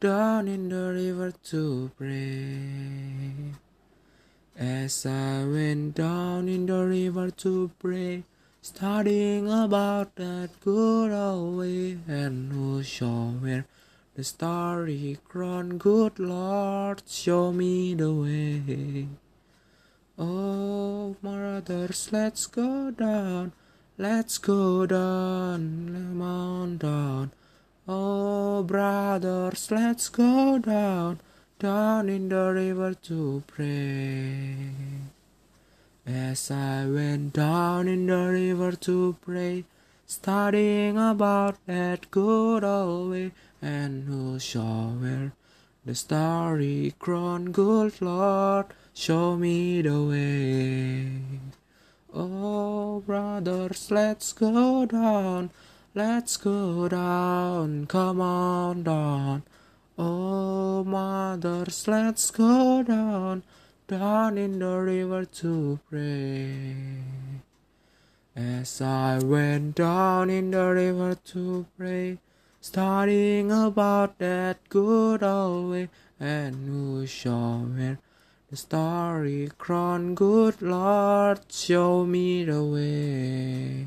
down in the river to pray. As I went down in the river to pray, studying about that good old way, and who shall wear the starry crown, good Lord, show me the way. Oh, brothers, let's go down, let's go down, on down. Oh, brothers, let's go down, down in the river to pray. As I went down in the river to pray, studying about that good old way, and who shall wear the starry crown, good Lord, show me the way. Oh, brothers, let's go down. Let's go down, come on down. Oh, mothers, let's go down, down in the river to pray. As I went down in the river to pray, studying about that good old way, and who shall wear the starry crown, good Lord, show me the way.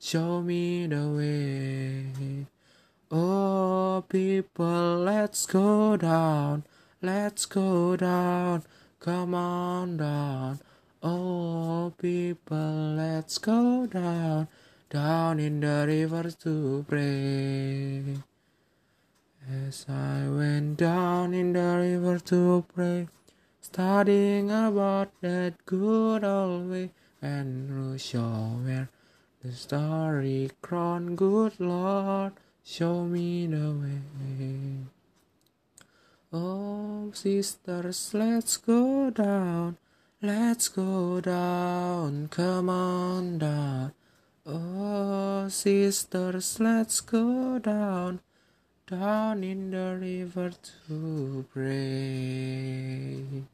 show me the way. Oh, people, let's go down, let's go down, come on down. Oh, people, let's go down, down in the river to pray. As I went down in the river to pray, studying about that good old way, and shall wear the starry crown, good Lord, show me the way. Oh, sisters, let's go down, let's go down, come on down. Oh, sisters, let's go down, down in the river to pray.